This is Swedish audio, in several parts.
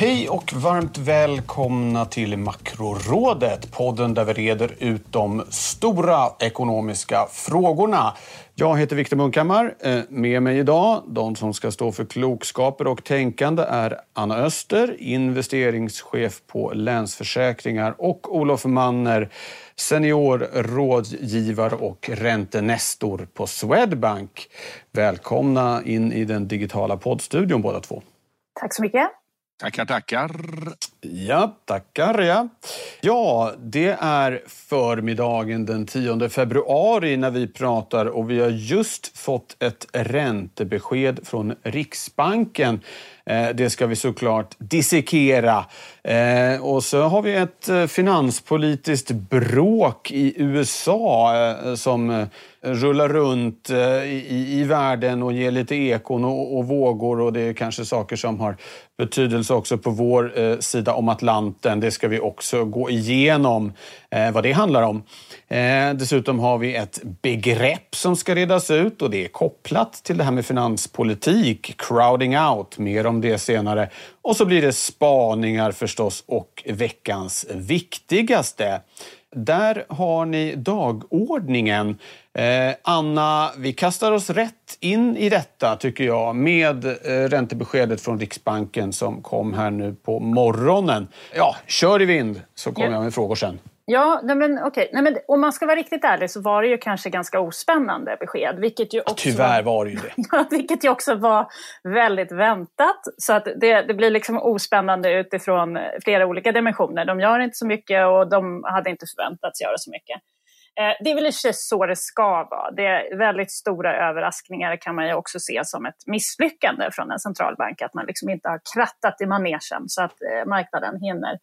Hej och varmt välkomna till Makrorådet, podden där vi reder ut de stora ekonomiska frågorna. Jag heter Viktor Munkhammar. Eh, med mig idag, de som ska stå för klokskaper och tänkande är Anna Öster, investeringschef på Länsförsäkringar och Olof Manner, senior rådgivare och räntenestor på Swedbank. Välkomna in i den digitala poddstudion båda två. Tack så mycket. Tackar, tackar. Ja, tackar. Ja. ja, det är förmiddagen den 10 februari när vi pratar och vi har just fått ett räntebesked från Riksbanken. Eh, det ska vi såklart dissekera. Eh, och så har vi ett eh, finanspolitiskt bråk i USA som rullar runt eh, i, i världen och ger lite ekon och, och, vågor och det är kanske saker som har betydelse också på vår eh, sida om Atlanten. Det ska vi också gå igenom eh, vad det handlar om. Eh, dessutom har vi ett begrepp som ska redas ut och det är kopplat till det här med finanspolitik, crowding out. Mer om det senare. Och så blir det spaningar förstås och veckans viktigaste. Där har ni dagordningen. Eh, Anna, vi kastar oss rätt in i detta tycker jag med eh, räntebeskedet från Riksbanken som kom här nu på morgonen. Ja, kör i vind så kommer ja. jag med frågor sen. Ja, nej men okej. Nej, men om man ska vara riktigt ärlig så var det ju kanske ganska ospännande besked. Vilket ju också Tyvärr var det ju det. vilket ju också var väldigt väntat. Så att det, det blir liksom ospännande utifrån flera olika dimensioner. De gör inte så mycket och de hade inte förväntats göra så mycket. Eh, det är väl i sig så det ska vara. Det är väldigt stora överraskningar kan man ju också se som ett misslyckande från en centralbank. Att man liksom inte har krattat i manegen så att eh, marknaden hinner,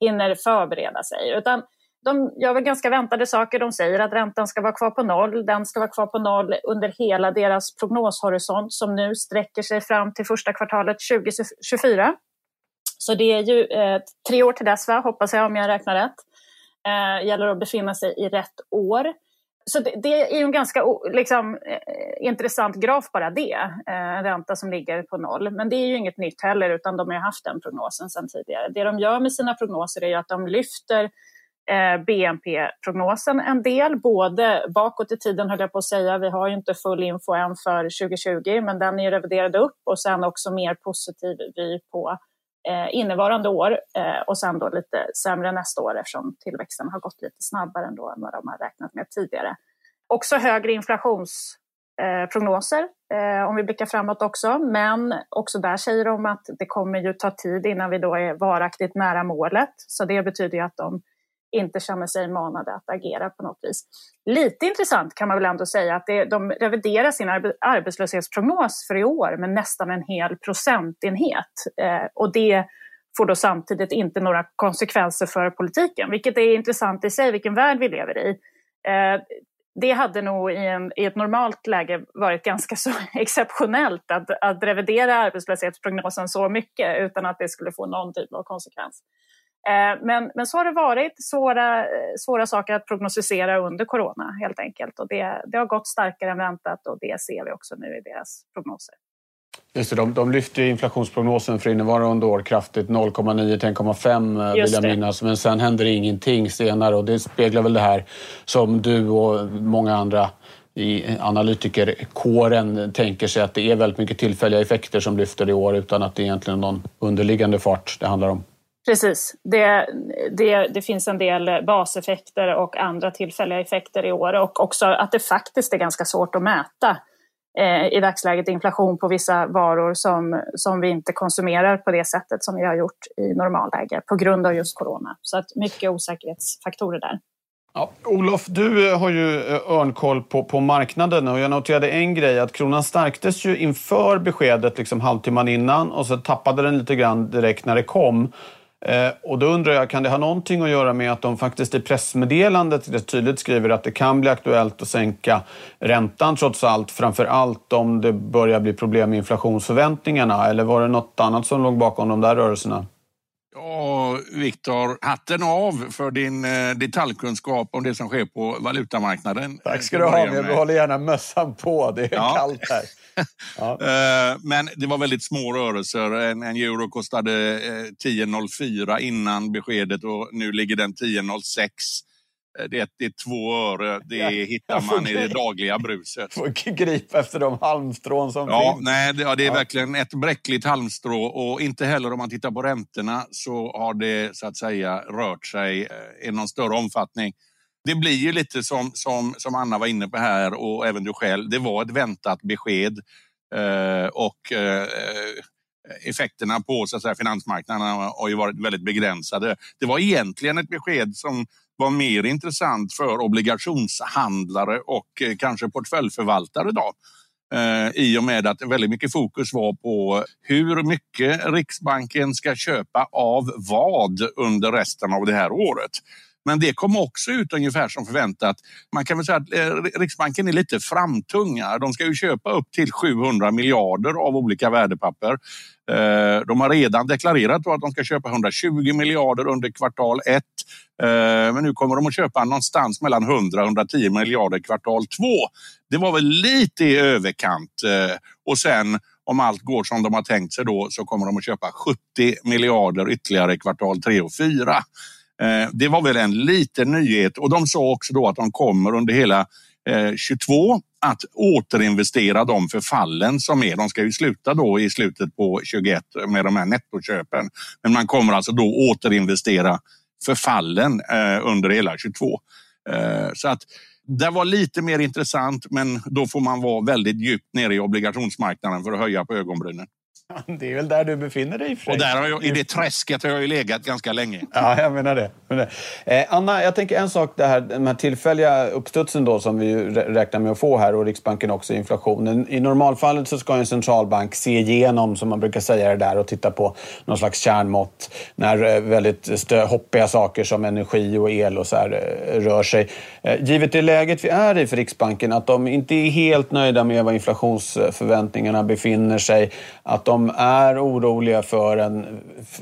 hinner förbereda sig. Utan de gör väl ganska väntade saker. De säger att räntan ska vara kvar på noll. Den ska vara kvar på noll under hela deras prognoshorisont som nu sträcker sig fram till första kvartalet 2024. Så det är ju eh, tre år till dess, va? hoppas jag om jag räknar rätt. Eh, gäller att befinna sig i rätt år. Så det, det är ju en ganska liksom, eh, intressant graf bara det, eh, en ränta som ligger på noll. Men det är ju inget nytt heller, utan de har haft den prognosen sedan tidigare. Det de gör med sina prognoser är ju att de lyfter Eh, BNP-prognosen en del, både bakåt i tiden höll jag på att säga, vi har ju inte full info än för 2020, men den är reviderad upp och sen också mer positiv vy på eh, innevarande år eh, och sen då lite sämre nästa år eftersom tillväxten har gått lite snabbare än, än vad de har räknat med tidigare. Också högre inflationsprognoser eh, eh, om vi blickar framåt också, men också där säger de att det kommer ju ta tid innan vi då är varaktigt nära målet, så det betyder ju att de inte känner sig manade att agera på något vis. Lite intressant kan man väl ändå säga att det, de reviderar sin arbetslöshetsprognos för i år med nästan en hel procentenhet. Eh, och det får då samtidigt inte några konsekvenser för politiken, vilket är intressant i sig, vilken värld vi lever i. Eh, det hade nog i, en, i, ett normalt läge varit ganska så exceptionellt att, att revidera arbetslöshetsprognosen så mycket utan att det skulle få någon typ av konsekvens. Eh, men, men så har det varit, svåra, svåra saker att prognostisera under corona helt enkelt. Och det, det har gått starkare än väntat och det ser vi också nu i deras prognoser. Just det, de, de lyfter inflationsprognosen för innevarande år kraftigt, 0,9 till 1,5 eh, vill jag minnas. Men sen händer ingenting senare och det speglar väl det här som du och många andra i analytikerkåren tänker sig att det är väldigt mycket tillfälliga effekter som lyfter i år utan att det egentligen är någon underliggande fart det handlar om. Precis. Det, det, det, finns en del baseffekter och andra tillfälliga effekter i år och också att det faktiskt är ganska svårt att mäta eh, i dagsläget inflation på vissa varor som, som vi inte konsumerar på det sättet som vi har gjort i normalläge på grund av just corona. Så att mycket osäkerhetsfaktorer där. Ja, Olof, du eh, har ju eh, örnkoll på, på marknaden och jag noterade en grej att kronan stärktes ju inför beskedet liksom halvtimman innan och så tappade den lite grann direkt när det kom. Eh, och då undrar jag, kan det ha någonting att göra med att de faktiskt i pressmeddelandet rätt tydligt skriver att det kan bli aktuellt att sänka räntan trots allt, framför allt om det börjar bli problem med inflationsförväntningarna? Eller var det något annat som låg bakom de där rörelserna? Ja, Viktor, hatten av för din eh, detaljkunskap om det som sker på valutamarknaden. Tack ska du ha, men jag behåller gärna mössan på. Det är ja. kallt här. Ja. Eh, men det var väldigt små rörelser. En, en euro kostade 10,04 eh, innan beskedet och nu ligger den 10,06. Eh, det, det är två öre. Det ja, hittar man i det dagliga bruset. får gripa efter de halmstrån som ja, finns. Nej, det, ja, det är ja. verkligen ett bräckligt halmstrå. Och inte heller om man tittar på räntorna så har det så att säga rört sig i någon större omfattning. Det blir ju lite som, som, som Anna var inne på här och även du själv. Det var ett väntat besked. Eh, och eh, effekterna på så att säga, finansmarknaderna har ju varit väldigt begränsade. Det var egentligen ett besked som var mer intressant för obligationshandlare och eh, kanske portföljförvaltare då. Eh, I och med att väldigt mycket fokus var på hur mycket Riksbanken ska köpa av vad under resten av det här året. Men det kom också ut ungefär som förväntat. Man kan väl säga att eh, Riksbanken är lite framtunga. De ska ju köpa upp till 700 miljarder av olika värdepapper. Eh, de har redan deklarerat att de ska köpa 120 miljarder under kvartal 1. Eh, men nu kommer de att köpa någonstans mellan 100 och 110 miljarder kvartal 2. Det var väl lite i överkant. Och sen om allt går som de har tänkt sig då så kommer de att köpa 70 miljarder ytterligare kvartal 3 och 4. Eh, det var väl en liten nyhet och de sa också då att de kommer under hela eh, 22 att återinvestera de förfallen som är. De ska ju sluta då i slutet på 21 med de här nettoköpen. Men man kommer alltså då återinvestera förfallen eh, under hela 22. Eh, så att det var lite mer intressant, men då får man vara väldigt djupt nere i obligationsmarknaden för att höja på ögonbrynen. Det är väl där du befinner dig. Och där har jag, i det träsket har jag ju legat ganska länge. Ja, jag menar det. Eh, Anna, jag tänker en sak, det här, den här tillfälliga uppstudsen då som vi räknar med att få här och Riksbanken också, inflationen. I normalfallet så ska en centralbank se igenom, som man brukar säga det där, och titta på någon slags kärnmått när eh, väldigt hoppiga saker som energi och el och så här eh, rör sig. Eh, givet det läget vi är i för Riksbanken, att de inte är helt nöjda med var inflationsförväntningarna befinner sig, att de är oroliga för en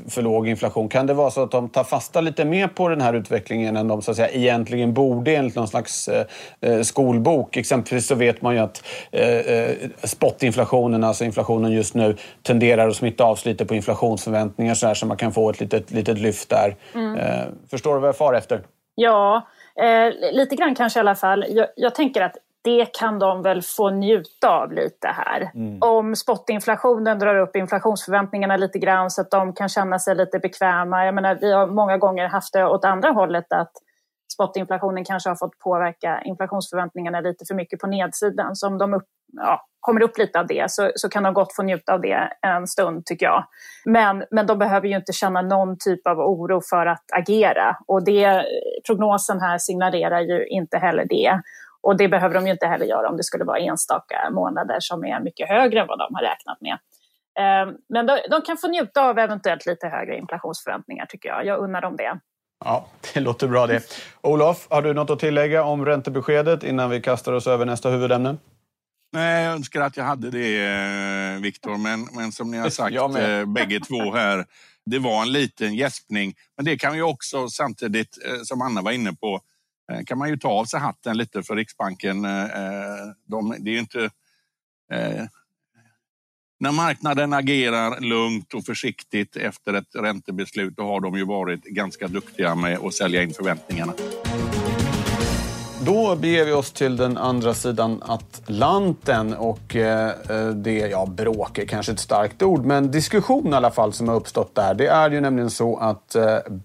för låg inflation. Kan det vara så att de tar fasta lite mer på den här utvecklingen än de så att säga, egentligen borde enligt någon slags eh, eh skolbok? Exempelvis så vet man ju att eh, eh, spotinflationen, alltså inflationen just nu, tenderar att smitta av sig lite på inflationsförväntningar så, här, så man kan få ett litet, litet lyft där. Mm. Eh, förstår du vad jag far efter? Ja, eh, lite grann kanske i alla fall. Jag, jag tänker att det kan de väl få njuta av lite här. Mm. Om spotinflationen drar upp inflationsförväntningarna lite grann så att de kan känna sig lite bekväma. Jag menar, vi har många gånger haft det åt andra hållet att spotinflationen kanske har fått påverka inflationsförväntningarna lite för mycket på nedsidan. Så om de upp, ja, kommer upp lite av det så, så kan de gott få njuta av det en stund tycker jag. Men, men de behöver ju inte känna någon typ av oro för att agera och det, prognosen här signalerar ju inte heller det. Och det behöver de ju inte heller göra om det skulle vara enstaka månader som är mycket högre än vad de har räknat med. Ehm, men de, kan få njuta av eventuellt lite högre inflationsförväntningar tycker jag. Jag unnar dem det. Ja, det låter bra det. Olof, har du något att tillägga om räntebeskedet innan vi kastar oss över nästa huvudämne? Nej, jag önskar att jag hade det, eh, Viktor. Men, men som ni har sagt eh, bägge två här, det var en liten gäspning. Men det kan ju också samtidigt, eh, som Anna var inne på, Eh, kan man ju ta av sig hatten lite för Riksbanken. Eh, eh, de, det är inte... När marknaden agerar lugnt och försiktigt efter ett räntebeslut, då har de ju varit ganska duktiga med att sälja in förväntningarna. Då beger vi oss till den andra sidan Atlanten och det, ja bråk är kanske ett starkt ord, men diskussion i alla fall som har uppstått där. Det är ju nämligen så att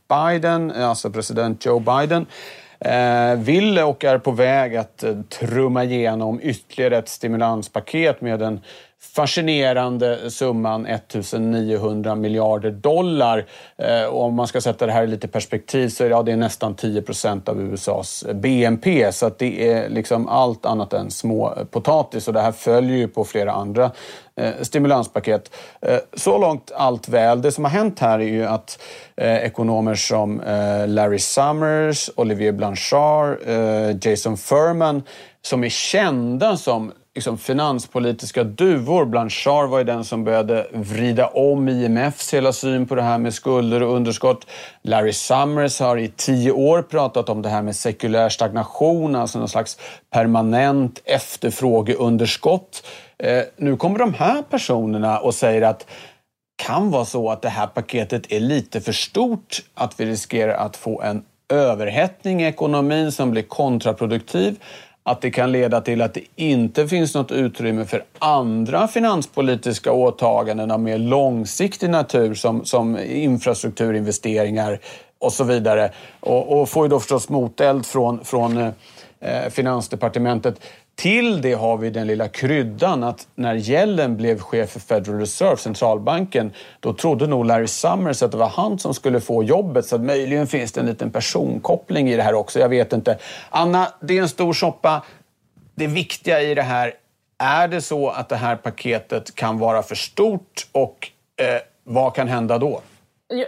Biden, alltså president Joe Biden, Eh, vill och är på väg att eh, trumma igenom ytterligare ett stimulanspaket med en fascinerande summan 1900 miljarder dollar. Och om man ska sätta det här i lite perspektiv så är det, ja, det är nästan 10 procent av USAs eh, BNP. Så att det är liksom allt annat än små potatis och det här följer ju på flera andra eh, stimulanspaket. Så långt allt väl. Det som har hänt här är ju att ekonomer som Larry Summers, Olivier Blanchard, Jason Furman som är kända som liksom, finanspolitiska duvor. Blanchard var ju den som började vrida om IMFs hela syn på det här med skulder och underskott. Larry Summers har i tio år pratat om det här med sekulär stagnation, alltså någon slags permanent efterfrågeunderskott. Eh, nu kommer de här personerna och säger att kan vara så att det här paketet är lite för stort, att vi riskerar att få en överhettning i ekonomin som blir kontraproduktiv att det kan leda till att det inte finns något utrymme för andra finanspolitiska åtaganden av mer långsiktig natur som, som infrastrukturinvesteringar och så vidare. Och, och får ju då förstås moteld från, från eh, Finansdepartementet. Till det har vi den lilla kryddan att när Yellen blev chef för Federal Reserve, centralbanken, då trodde nog Larry Summers att det var han som skulle få jobbet. Så att möjligen finns det en liten personkoppling i det här också. Jag vet inte. Anna, det är en stor soppa. Det viktiga i det här, är det så att det här paketet kan vara för stort och eh, vad kan hända då?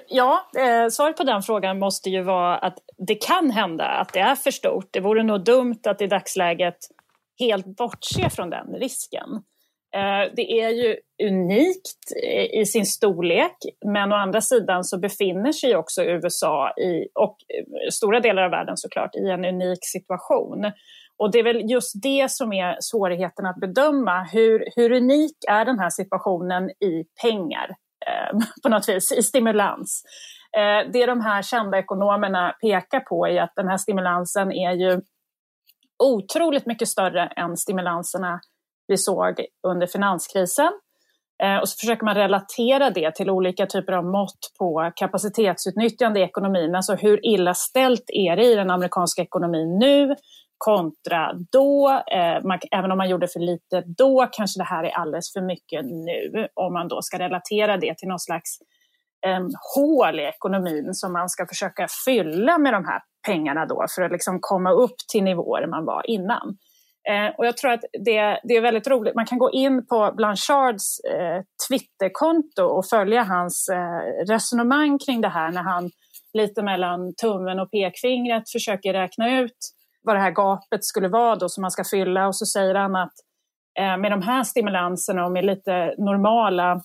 Ja, eh, svaret på den frågan måste ju vara att det kan hända att det är för stort. Det vore nog dumt att i dagsläget helt bortse från den risken. Eh, det är ju unikt i sin storlek men å andra sidan så befinner sig också USA i, och eh, stora delar av världen såklart i en unik situation. Och det är väl just det som är svårigheten att bedöma. Hur, hur unik är den här situationen i pengar eh, på något vis, i stimulans? Eh, det de här kända ekonomerna pekar på är att den här stimulansen är ju otroligt mycket större än stimulanserna vi såg under finanskrisen. Eh, och så försöker man relatera det till olika typer av mått på kapacitetsutnyttjande i ekonomin. Alltså hur illa ställt är det i den amerikanska ekonomin nu kontra då. Eh, även om man gjorde för lite då kanske det här är alldeles för mycket nu. Om man då ska relatera det till någon slags eh, hål i ekonomin som man ska försöka fylla med de här pengarna då för att liksom komma upp till nivåer man var innan. Eh, och jag tror att det, det, är väldigt roligt. Man kan gå in på Blanchards eh, Twitterkonto och följa hans eh, resonemang kring det här när han lite mellan tummen och pekfingret försöker räkna ut vad det här gapet skulle vara då som man ska fylla och så säger han att eh, med de här stimulanserna och med lite normala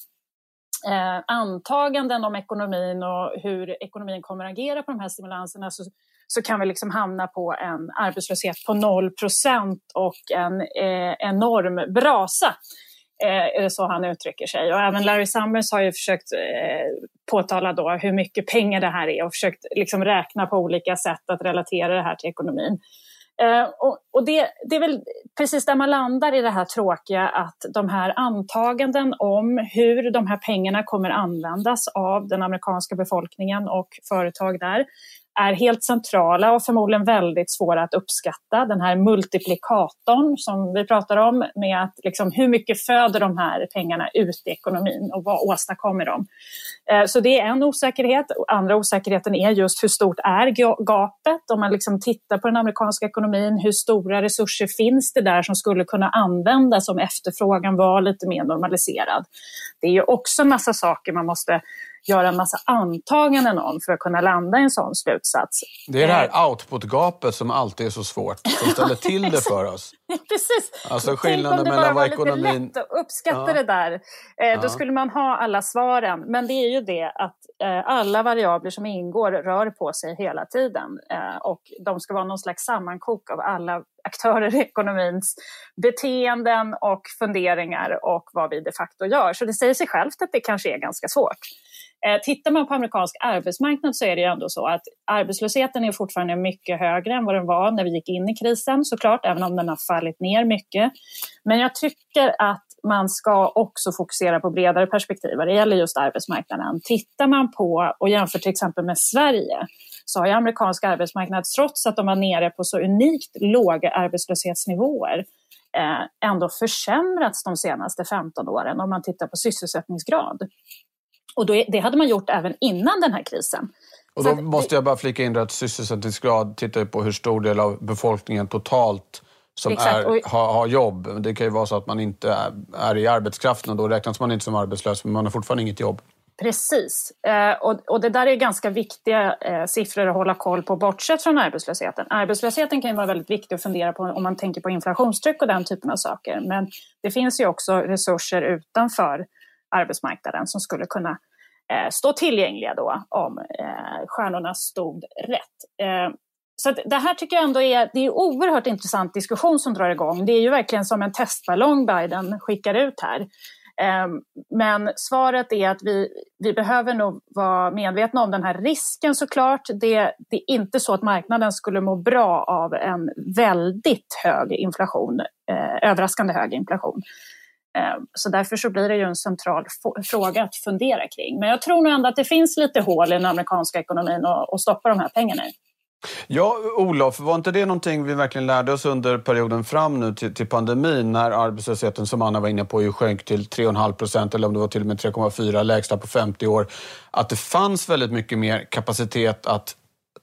eh, antaganden om ekonomin och hur ekonomin kommer att agera på de här stimulanserna så så kan vi liksom hamna på en arbetslöshet på 0 procent och en eh, enorm brasa. Eh, så han uttrycker sig. Och även Larry Summers har ju försökt eh, påtala då hur mycket pengar det här är och försökt liksom räkna på olika sätt att relatera det här till ekonomin. Eh, och, och det, det, är väl precis där man landar i det här tråkiga att de här antaganden om hur de här pengarna kommer användas av den amerikanska befolkningen och företag där är helt centrala och förmodligen väldigt svåra att uppskatta. Den här multiplikatorn som vi pratar om med att liksom, hur mycket föder de här pengarna ut i ekonomin och vad åstadkommer de? Eh, så det är en osäkerhet. Andra osäkerheten är just hur stort är gapet? Om man liksom tittar på den amerikanska ekonomin, hur stora resurser finns det där som skulle kunna användas om efterfrågan var lite mer normaliserad? Det är ju också en massa saker man måste göra en massa antaganden om för att kunna landa i en sån slutsats. Det är det här eh. output-gapet som alltid är så svårt, som ställer till det för oss. Precis. Alltså skillnaden Tänk om det bara var ekonomin... lite lätt att uppskatta ja. det där. Eh, ja. Då skulle man ha alla svaren. Men det är ju det att eh, alla variabler som ingår rör på sig hela tiden. Eh, och de ska vara någon slags sammankok av alla aktörer i ekonomins beteenden och funderingar och vad vi de facto gör. Så det säger sig självt att det kanske är ganska svårt. Eh, tittar man på amerikansk arbetsmarknad så är det ju ändå så att arbetslösheten är fortfarande mycket högre än vad den var när vi gick in i krisen såklart, även om den har fallit ner mycket. Men jag tycker att man ska också fokusera på bredare perspektiv vad det gäller just arbetsmarknaden. Tittar man på och jämför till exempel med Sverige så har ju amerikansk arbetsmarknad, trots att de var nere på så unikt låga arbetslöshetsnivåer, eh, ändå försämrats de senaste 15 åren om man tittar på sysselsättningsgrad. Och då, det hade man gjort även innan den här krisen. Och då måste jag bara flika in att sysselsättningsgrad tittar på hur stor del av befolkningen totalt som är, har, har, jobb. Det kan ju vara så att man inte är, är, i arbetskraften och då räknas man inte som arbetslös men man har fortfarande inget jobb. Precis. Eh, och, det där är ganska viktiga eh, siffror att hålla koll på bortsett från arbetslösheten. Arbetslösheten kan ju vara väldigt viktig att fundera på om man tänker på inflationstryck och den typen av saker. Men det finns ju också resurser utanför arbetsmarknaden som skulle kunna eh, stå tillgängliga då om eh, stjärnorna stod rätt. Eh, så det här tycker jag ändå är, det är en oerhört intressant diskussion som drar igång. Det är ju verkligen som en testballong Biden skickar ut här. Eh, men svaret är att vi, vi behöver nog vara medvetna om den här risken såklart. Det, det är inte så att marknaden skulle må bra av en väldigt hög inflation, eh, överraskande hög inflation. Ehm, så därför så blir det ju en central fråga att fundera kring. Men jag tror nog ändå att det finns lite hål i den amerikanska ekonomin att stoppa de här pengarna i. Ja, Olof, var inte det någonting vi verkligen lärde oss under perioden fram nu till, till pandemin när arbetslösheten, som Anna var inne på, ju sjönk till 3,5 procent eller om det var till och med 3,4, lägsta på 50 år. Att det fanns väldigt mycket mer kapacitet att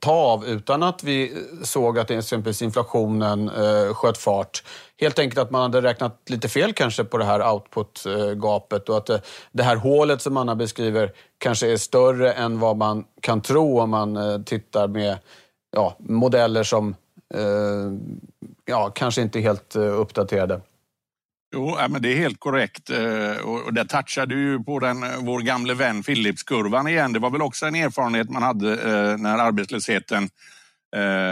ta av utan att vi eh, såg att exempelvis inflationen eh, sköt fart. Helt enkelt att man hade räknat lite fel kanske på det här output-gapet och att det, det här hålet som Anna beskriver kanske är större än vad man kan tro om man eh, tittar med ja, modeller som eh, ja, kanske inte är helt eh, uppdaterade. Jo, men det är helt korrekt. Eh, och där touchade du på den, eh, vår gamle vän Philipskurvan igen. Det var väl också en erfarenhet man hade eh, när arbetslösheten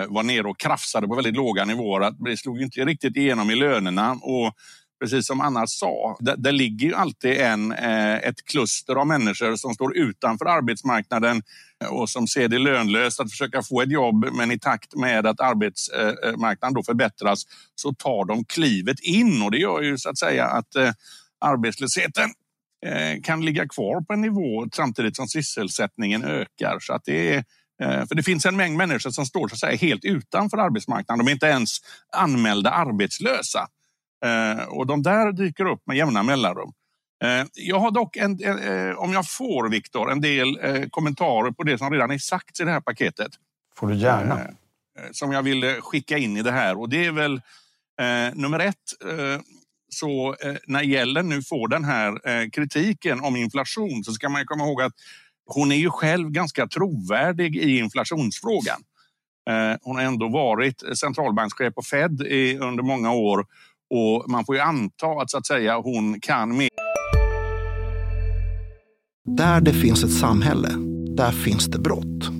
var nere och krafsade på väldigt låga nivåer. Det slog inte riktigt igenom i lönerna. Och precis som Anna sa, det, det ligger ju alltid en, ett kluster av människor som står utanför arbetsmarknaden och som ser det lönlöst att försöka få ett jobb men i takt med att arbetsmarknaden då förbättras så tar de klivet in och det gör ju så att säga att eh, arbetslösheten eh, kan ligga kvar på en nivå samtidigt som sysselsättningen ökar. Så att det är, eh, för det finns en mängd människor som står så att säga, helt utanför arbetsmarknaden. De är inte ens anmälda arbetslösa. Och de där dyker upp med jämna mellanrum. Eh, jag har dock, en, eh, om jag får Viktor, en del eh, kommentarer på det som redan är sagt i det här paketet. får du gärna. Som jag vill skicka in i det här. Och det är väl nummer ett. Så när Yellen nu får den här kritiken om inflation så ska man komma ihåg att hon är ju själv ganska trovärdig i inflationsfrågan. Hon har ändå varit centralbankschef på Fed under många år och man får ju anta att, så att säga, hon kan mer där det finns ett samhälle, där finns det brott.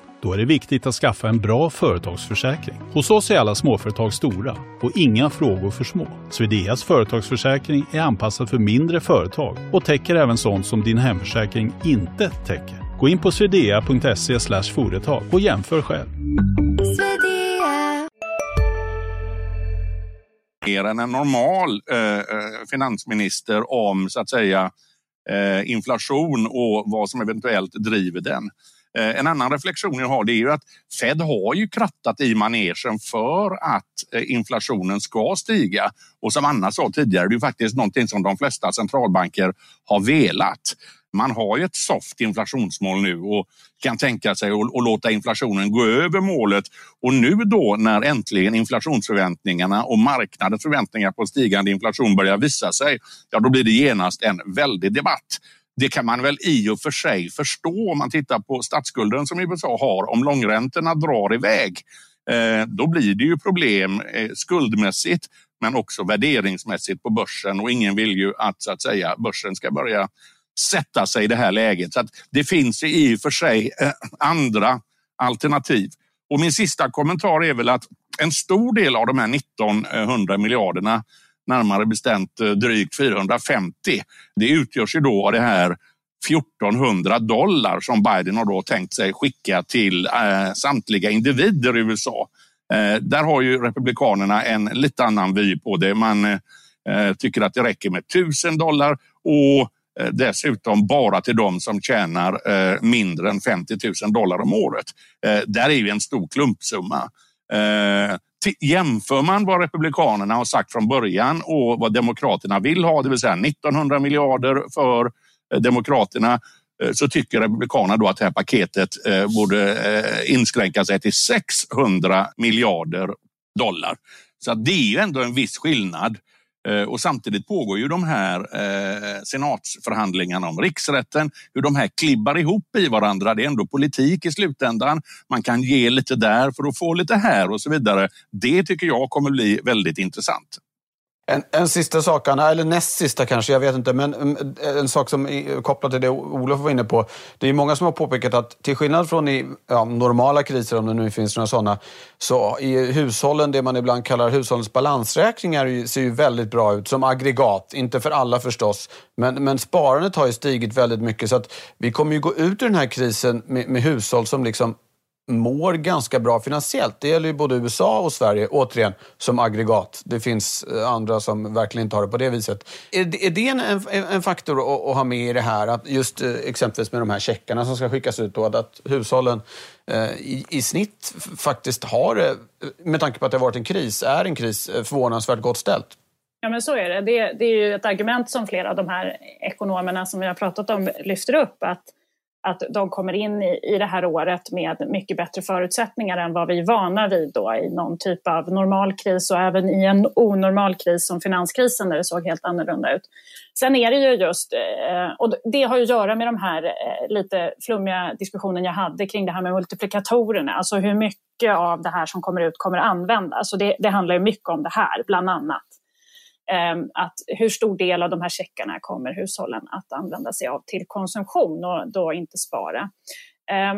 Då är det viktigt att skaffa en bra företagsförsäkring. Hos oss är alla småföretag stora och inga frågor för små. Swedeas företagsförsäkring är anpassad för mindre företag och täcker även sånt som din hemförsäkring inte täcker. Gå in på swedea.se företag och jämför själv. Mer än en normal eh, eh, finansminister om så att säga eh, inflation och vad som eventuellt driver den. Eh, en annan reflektion jag har det är ju att Fed har ju krattat i manegen för att eh, inflationen ska stiga. Och som Anna sa tidigare, det är faktiskt någonting som de flesta centralbanker har velat. Man har ju ett soft inflationsmål nu och kan tänka sig att låta inflationen gå över målet. Och nu då när äntligen inflationsförväntningarna och marknadens förväntningar på stigande inflation börjar visa sig, ja då blir det genast en väldig debatt. Det kan man väl i och för sig förstå om man tittar på statsskulden som USA har. Om långräntorna drar iväg, eh, då blir det ju problem eh, skuldmässigt men också värderingsmässigt på börsen och ingen vill ju att, så att säga, börsen ska börja sätta sig i det här läget. Så att det finns i och för sig eh, andra alternativ. Och min sista kommentar är väl att en stor del av de här 1900 miljarderna närmare bestämt eh, drygt 450. Det utgörs ju då av det här 1400 dollar som Biden har då tänkt sig skicka till eh, samtliga individer i USA. Eh, där har ju Republikanerna en lite annan vy på det. Man eh, tycker att det räcker med 1000 dollar och eh, dessutom bara till de som tjänar eh, mindre än 50 000 dollar om året. Där är ju en stor klumpsumma. Jämför man vad Republikanerna har sagt från början och vad Demokraterna vill ha, det vill säga 1900 miljarder för eh, Demokraterna, eh, så tycker Republikanerna då att det här paketet eh, borde inskränka sig till 600 miljarder dollar. Så det är ju ändå en viss skillnad. Eh, och samtidigt pågår ju de här eh, senatsförhandlingarna om riksrätten, hur de här klibbar ihop i varandra. Det är ändå politik i slutändan. Man kan ge lite där för att få lite här och så vidare. Det tycker jag kommer bli väldigt intressant. En, en sista sak, Anna, eller näst sista kanske, jag vet inte, men en, en sak som är kopplad till det Olof var inne på. Det är många som har påpekat att till skillnad från i ja, normala kriser, om det nu finns några sådana, så i hushållen, det man ibland kallar hushållens balansräkningar, ser ju väldigt bra ut som aggregat. Inte för alla förstås, men, men sparandet har ju stigit väldigt mycket. Så att vi kommer ju gå ut ur den här krisen med, med hushåll som liksom mår ganska bra finansiellt. Det gäller ju både USA och Sverige, återigen, som aggregat. Det finns eh, andra som verkligen inte har det på det viset. Är, det en, en, en faktor att, att, ha med i det här? Att just eh, exempelvis med de här checkarna som ska skickas ut då, att hushållen eh, i, i snitt faktiskt har, eh, med tanke på att det har varit en kris, är en kris, förvånansvärt gott ställt. Ja, men så är det. det. Det är ju ett argument som flera av de här ekonomerna som vi har pratat om lyfter upp. att att de kommer in i, i det här året med mycket bättre förutsättningar än vad vi är vana vid då i någon typ av normal kris och även i en onormal kris som finanskrisen där det såg helt annorlunda ut. Sen är det ju just, eh, och det har ju att göra med de här eh, lite flummiga diskussionen jag hade kring det här med multiplikatorerna, alltså hur mycket av det här som kommer ut kommer användas. Så det, det handlar ju mycket om det här, bland annat. Ehm, att hur stor del av de här checkarna kommer hushållen att använda sig av till konsumtion och då inte spara. Ehm,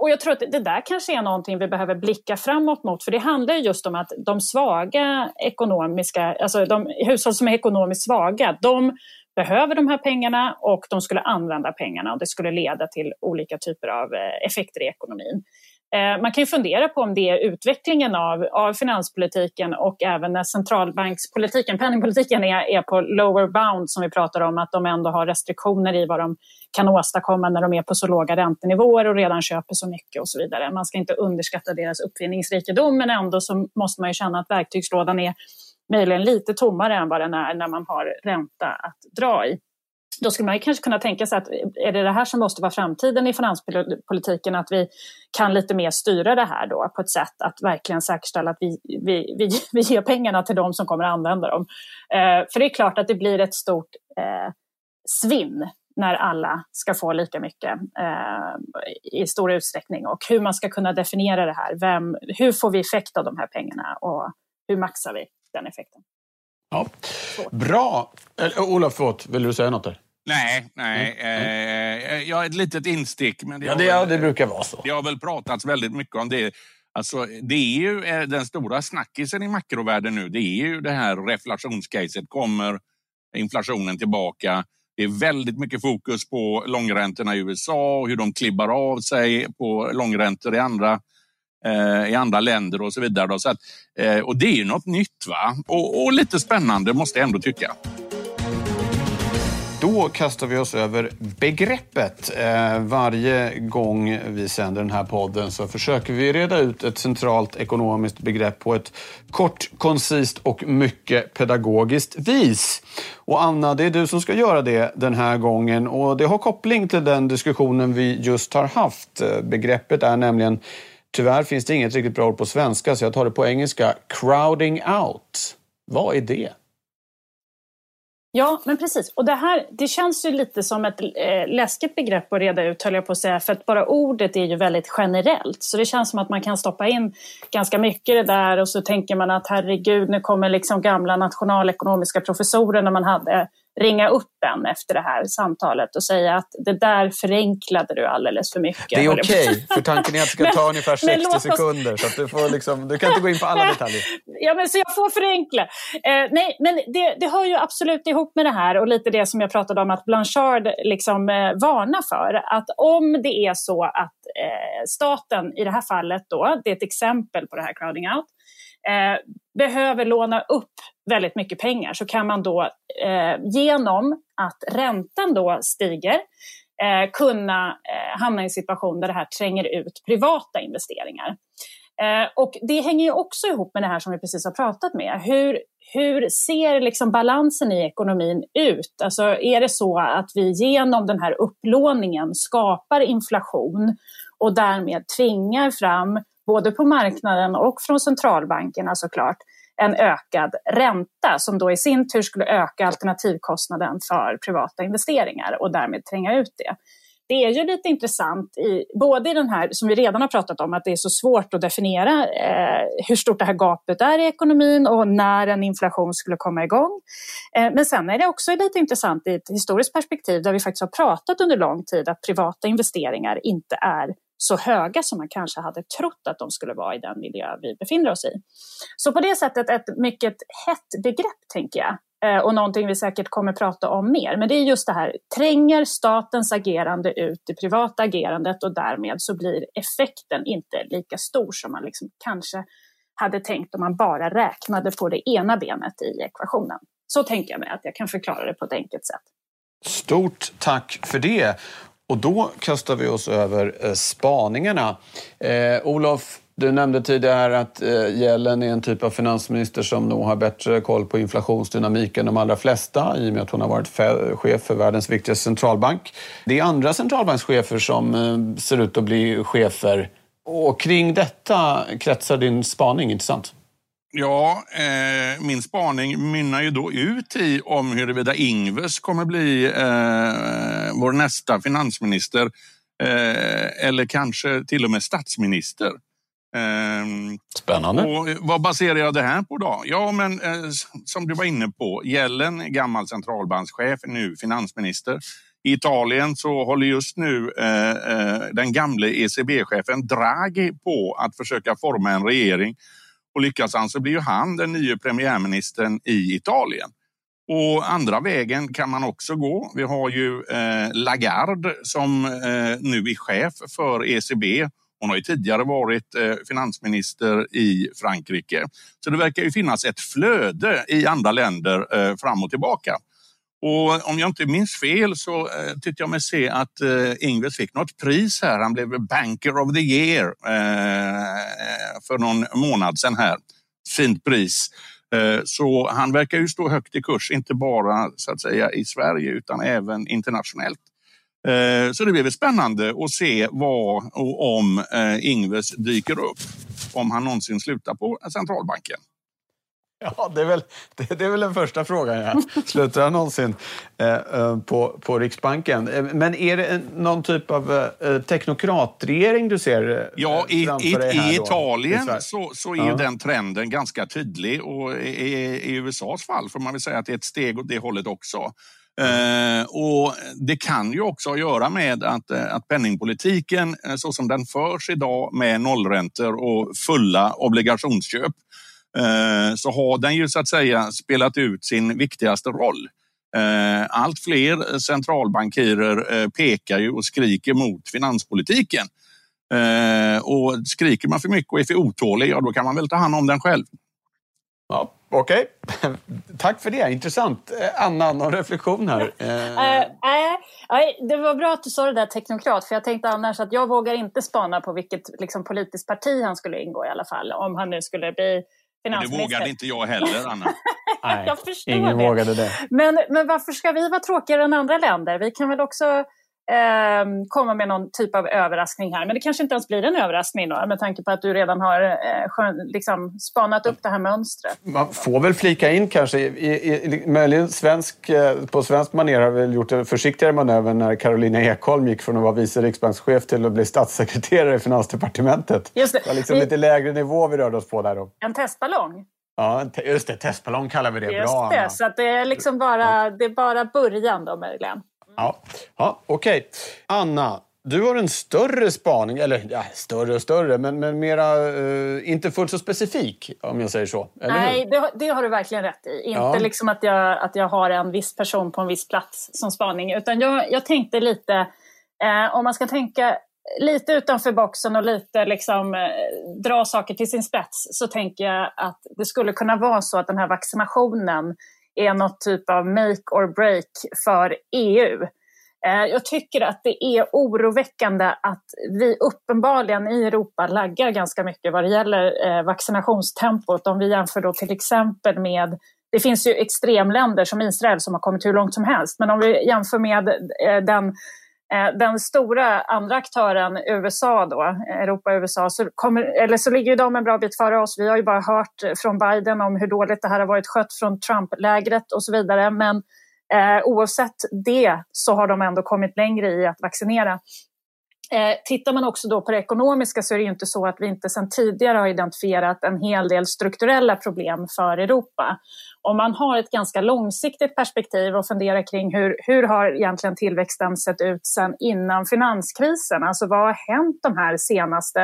och jag tror att det där kanske är någonting vi behöver blicka framåt mot, för det handlar just om att de svaga ekonomiska, alltså de hushåll som är ekonomiskt svaga, de behöver de här pengarna och de skulle använda pengarna och det skulle leda till olika typer av eh, effekter i ekonomin. Eh, man kan ju fundera på om det är utvecklingen av, av finanspolitiken och även när centralbankspolitiken, penningpolitiken är, är på lower bound som vi pratar om, att de ändå har restriktioner i vad de kan åstadkomma när de är på så låga räntenivåer och redan köper så mycket och så vidare. Man ska inte underskatta deras uppfinningsrikedom men ändå så måste man ju känna att verktygslådan är möjligen lite tommare än vad den är när man har ränta att dra i då skulle man kanske kunna tänka sig att är det det här som måste vara framtiden i finanspolitiken, att vi kan lite mer styra det här då på ett sätt att verkligen säkerställa att vi, vi, vi, vi ger pengarna till de som kommer att använda dem. Eh, för det är klart att det blir ett stort eh, svinn när alla ska få lika mycket eh, i stor utsträckning och hur man ska kunna definiera det här. Vem, hur får vi effekt av de här pengarna och hur maxar vi den effekten? Ja. Bra! Eh, Olof, förlåt, vill du säga något där? Nej, nej. Mm. Eh, jag ett litet instick. Men det, ja, det, ja, det brukar vara så. Det har väl pratats väldigt mycket om det. Alltså, det är ju eh, den stora snackisen i makrovärlden nu. Det är ju det här reflationscaset. Kommer inflationen tillbaka? Det är väldigt mycket fokus på långräntorna i USA och hur de klibbar av sig på långräntor i andra, eh, i andra länder och så vidare. Så att, eh, och det är ju något nytt va? Och, och lite spännande måste jag ändå tycka. Då kastar vi oss över begreppet. Eh, varje gång vi sänder den här podden så försöker vi reda ut ett centralt ekonomiskt begrepp på ett kort, koncist och mycket pedagogiskt vis. Och Anna, det är du som ska göra det den här gången och det har koppling till den diskussionen vi just har haft. Eh, begreppet är nämligen, tyvärr finns det inget riktigt bra ord på svenska så jag tar det på engelska, crowding out. Vad är det? Ja, men precis. Och det här det känns ju lite som ett eh, läskigt begrepp att reda ut, höll jag på att säga. För att bara ordet är ju väldigt generellt. Så det känns som att man kan stoppa in ganska mycket det där och så tänker man att herregud, nu kommer liksom gamla nationalekonomiska professorer när man hade ringa upp en efter det här samtalet och säga att det där förenklade du alldeles för mycket. Det är okej, okay, för tanken är att det ska ta ungefär 60 oss... sekunder. Så du, får liksom, du kan inte gå in på alla detaljer. Ja, men så jag får förenkla. Eh, nej, men det, det hör ju absolut ihop med det här och lite det som jag pratade om att Blanchard liksom, eh, varnar för. Att om det är så att eh, staten i det här fallet då, det är ett exempel på det här crowding out, eh, behöver låna upp väldigt mycket pengar så kan man då eh, genom att räntan då stiger eh, kunna eh, hamna i en situation där det här tränger ut privata investeringar. Eh, och det hänger ju också ihop med det här som vi precis har pratat med. Hur, hur ser liksom balansen i ekonomin ut? Alltså är det så att vi genom den här upplåningen skapar inflation och därmed tvingar fram både på marknaden och från centralbankerna såklart, en ökad ränta som då i sin tur skulle öka alternativkostnaden för privata investeringar och därmed tränga ut det. Det är ju lite intressant, i, både i den här som vi redan har pratat om, att det är så svårt att definiera eh, hur stort det här gapet är i ekonomin och när en inflation skulle komma igång. Eh, men sen är det också lite intressant i ett historiskt perspektiv där vi faktiskt har pratat under lång tid att privata investeringar inte är så höga som man kanske hade trott att de skulle vara i den miljö vi befinner oss i. Så på det sättet ett mycket hett begrepp, tänker jag. Eh, och någonting vi säkert kommer prata om mer. Men det är just det här, tränger statens agerande ut det privata agerandet och därmed så blir effekten inte lika stor som man liksom kanske hade tänkt om man bara räknade på det ena benet i ekvationen. Så tänker jag mig att jag kan förklara det på ett enkelt sätt. Stort tack för det. Och då kastar vi oss över eh, spaningarna. Eh, Olof, du nämnde tidigare att eh, Yellen är en typ av finansminister som nog har bättre koll på inflationsdynamiken än de allra flesta i och med att hon har varit chef för världens viktigaste centralbank. Det är andra centralbankschefer som eh, ser ut att bli chefer. Och kring detta kretsar din spaning, inte sant? Ja, eh, min spaning mynnar ju då ut i om huruvida Ingves kommer bli eh, vår nästa finansminister eh, eller kanske till och med statsminister. Eh, Spännande. Och vad baserar jag det här på då? Ja, men eh, som du var inne på, Gällen, gammal centralbankschef, nu finansminister. I Italien så håller just nu eh, den gamle ECB-chefen Draghi på att försöka forma en regering och lyckas han så blir ju han den nya premiärministern i Italien. Och andra vägen kan man också gå. Vi har ju eh, Lagarde som eh, nu är chef för ECB. Hon har ju tidigare varit eh, finansminister i Frankrike. Så det verkar ju finnas ett flöde i andra länder eh, fram och tillbaka. Och om jag inte minns fel så eh, tyckte jag mig se att eh, Ingves fick något pris här. Han blev Banker of the Year eh, för någon månad sedan här. Fint pris. Eh, så han verkar ju stå högt i kurs, inte bara så att säga i Sverige utan även internationellt. Eh, så det blir väl spännande att se vad och om eh, Ingves dyker upp. Om han någonsin slutar på centralbanken. Ja, det är, väl, det, är väl den första frågan. Ja. Slutar han någonsin eh, eh, på, på Riksbanken? Eh, men är det någon typ av eh, teknokratregering du ser eh, Ja, i, i, i Italien i så, så är ja. den trenden ganska tydlig och i, i, USAs fall får man väl säga att det är ett steg åt det hållet också. Eh, och det kan ju också ha att göra med att, att penningpolitiken så som den förs idag med nollräntor och fulla obligationsköp Eh, så har den ju så att säga spelat ut sin viktigaste roll. Eh, allt fler centralbankirer eh, pekar ju och skriker mot finanspolitiken. Och skriker man för mycket och är för otålig, ja då kan man väl ta hand om den själv. Ja, Okej, okay. tack för det. Intressant. Anna, någon reflektion här? Äh, äh, det var bra att du sa det där teknokrat, för jag tänkte annars att jag vågar inte spana på vilket liksom, politiskt parti han skulle ingå i alla fall, om han nu skulle bli. Det vågade inte jag heller, Anna. Nej, jag förstår ingen det. vågade det. Men, men varför ska vi vara tråkigare än andra länder? Vi kan väl också eh, komma med någon typ av överraskning här. Men det kanske inte ens blir en överraskning då, med tanke på att du redan har eh, liksom spanat upp det här mönstret. Man får väl flika in kanske, i, i, möjligen svensk, eh, på svensk manér har vi gjort en försiktigare manöver när Carolina Ekholm gick från att vara vice riksbankschef till att bli statssekreterare i Finansdepartementet. Just det. det var liksom vi, lite lägre nivå vi rörde oss på där. Då. En testballong? Ja, just det. Testballong kallar vi det. Just Bra, det, Anna. så att det är liksom bara, det är bara början då möjligen. Ja, ja okej. Anna, du har en större spaning, eller ja, större och större, men, men mera, eh, inte fullt så specifik om jag säger så. Nej, det, har- det har du verkligen rätt i. Inte Ja. liksom att jag, att jag har en viss person på en viss plats som spaning. Utan jag, jag tänkte lite, eh, om man ska tänka lite utanför boxen och lite liksom, eh, dra saker till sin spets så tänker jag att det skulle kunna vara så att den här vaccinationen är något typ av make or break för EU. Eh, jag tycker att det är oroväckande att vi uppenbarligen i Europa laggar ganska mycket vad det gäller eh, vaccinationstempot. Om vi jämför då till exempel med det finns ju extremländer som Israel som har kommit hur långt som helst. Men om vi jämför med eh, den, Eh, den stora andra aktören USA då, Europa och USA, så, kommer, eller så ligger de en bra bit före oss. Vi har ju bara hört från Biden om hur dåligt det här har varit skött från Trump-lägret och så vidare. Men Eh, oavsett det så har de ändå kommit längre i att vaccinera. Eh, tittar man också då på det ekonomiska så är det ju inte så att vi inte sedan tidigare har identifierat en hel del strukturella problem för Europa. Om man har ett ganska långsiktigt perspektiv och funderar kring hur, hur har egentligen tillväxten sett ut sedan innan finanskrisen? Alltså vad har hänt de här senaste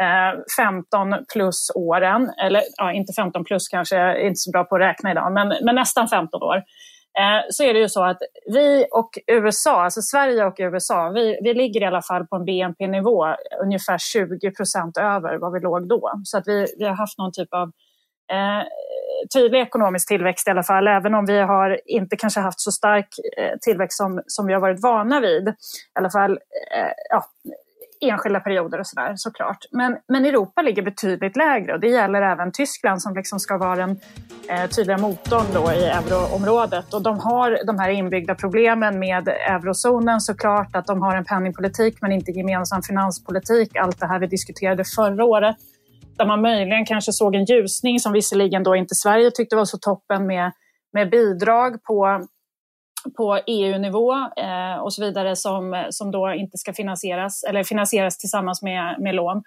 eh, 15 plus åren? Eller ja, inte 15 plus kanske, jag är inte så bra på att räkna idag, men, men nästan 15 år Eh, så är det ju så att vi och USA, alltså Sverige och USA, vi, vi ligger i alla fall på en BNP-nivå ungefär 20 procent över vad vi låg då. Så att vi, vi har haft någon typ av eh, tydlig ekonomisk tillväxt i alla fall, även om vi har inte kanske haft så stark eh, tillväxt som, som vi har varit vana vid. I alla fall eh, ja, enskilda perioder och sådär såklart. Men, men Europa ligger betydligt lägre och det gäller även Tyskland som liksom ska vara den eh, tydliga motorn då i euroområdet. Och de har de här inbyggda problemen med eurozonen såklart, att de har en penningpolitik men inte gemensam finanspolitik. Allt det här vi diskuterade förra året. Där man möjligen kanske såg en ljusning som visserligen då inte Sverige tyckte var så toppen med, med bidrag på på EU-nivå eh, och så vidare som, som då inte ska finansieras eller finansieras tillsammans med, med lån.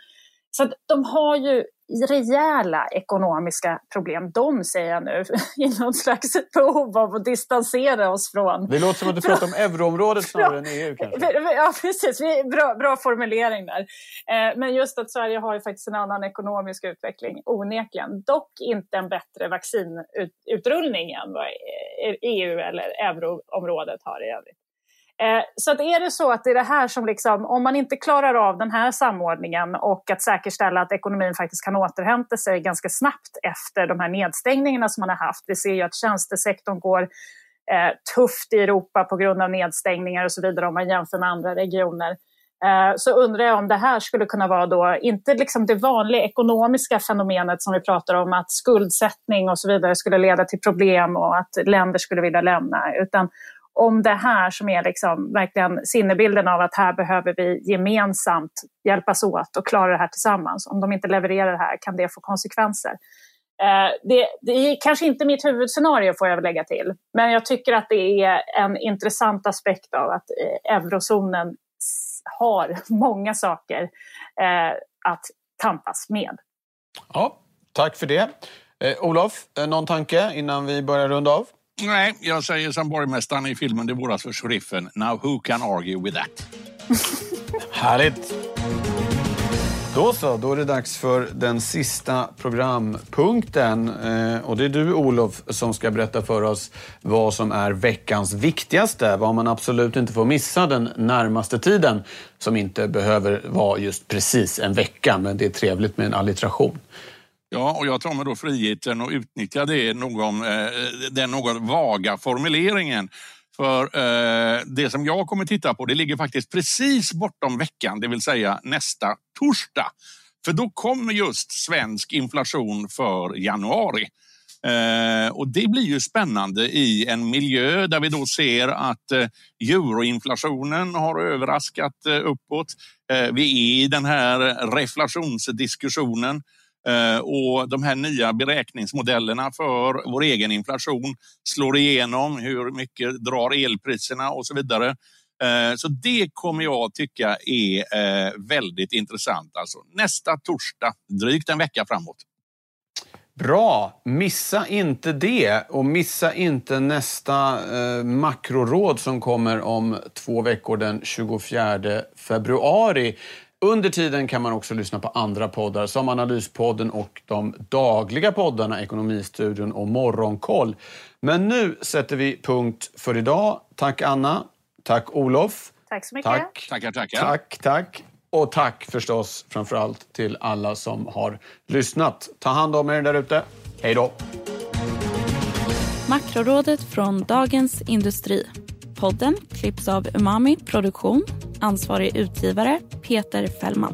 Så att de har ju rejäla ekonomiska problem. De säger jag nu i någon slags behov av att distansera oss från. Det låter som att du pratar om euroområdet snarare än EU kanske. Ja, precis. Bra, bra formulering där. Eh, Men just att Sverige har ju faktiskt en annan ekonomisk utveckling, onekligen. Dock inte en bättre vaccinutrullning än vad EU eller euroområdet har i övrigt. Eh, Så att är det så att det är det här som liksom, om man inte klarar av den här samordningen och att säkerställa att ekonomin faktiskt kan återhämta sig ganska snabbt efter de här nedstängningarna som man har haft. Vi ser ju att tjänstesektorn går eh, tufft i Europa på grund av nedstängningar och så vidare om man jämför med andra regioner. Eh, så undrar jag om det här skulle kunna vara då, inte liksom det vanliga ekonomiska fenomenet som vi pratar om, att skuldsättning och så vidare skulle leda till problem och att länder skulle vilja lämna, utan om det här som är liksom verkligen sinnebilden av att här behöver vi gemensamt hjälpas åt och klara det här tillsammans. Om de inte levererar det här kan det få konsekvenser. Eh, det, det är kanske inte mitt huvudscenario får jag väl lägga till, men jag tycker att det är en intressant aspekt av att eh, eurozonen har många saker eh, att tampas med. Ja, tack för det. Eh, Olof, någon tanke innan vi börjar runda av? Nej, jag säger som borgmästaren i filmen Det våras alltså för sheriffen. Now who can argue with that? Härligt! Då så, då är det dags för den sista programpunkten. Eh, och det är du, Olof, som ska berätta för oss vad som är veckans viktigaste. Vad man absolut inte får missa den närmaste tiden. Som inte behöver vara just precis en vecka, men det är trevligt med en allitteration. Ja, och jag tar mig då friheten att utnyttja det, någon, eh, den något vaga formuleringen. För eh, det som jag kommer titta på, det ligger faktiskt precis bortom veckan, det vill säga nästa torsdag. För då kommer just svensk inflation för januari. Eh, och det blir ju spännande i en miljö där vi då ser att eh, euroinflationen har överraskat eh, uppåt. Eh, vi är i den här reflationsdiskussionen. Eh, och de här nya beräkningsmodellerna för vår egen inflation slår igenom. Hur mycket drar elpriserna och så vidare. Eh, så det kommer jag tycka är eh, väldigt intressant. Alltså nästa torsdag, drygt en vecka framåt. Bra! Missa inte det och missa inte nästa eh, makroråd som kommer om två veckor den 24 februari. Under tiden kan man också lyssna på andra poddar som Analyspodden och de dagliga poddarna Ekonomistudion och Morgonkoll. Men nu sätter vi punkt för idag. Tack Anna. Tack Olof. Tack så mycket. Tack. Tackar, tackar. Tack, tack. Och tack förstås framför allt till alla som har lyssnat. Ta hand om er där ute. Hej då! Makrorådet från Dagens Industri. Podden klipps av Umami Produktion. Ansvarig utgivare Peter Fällman.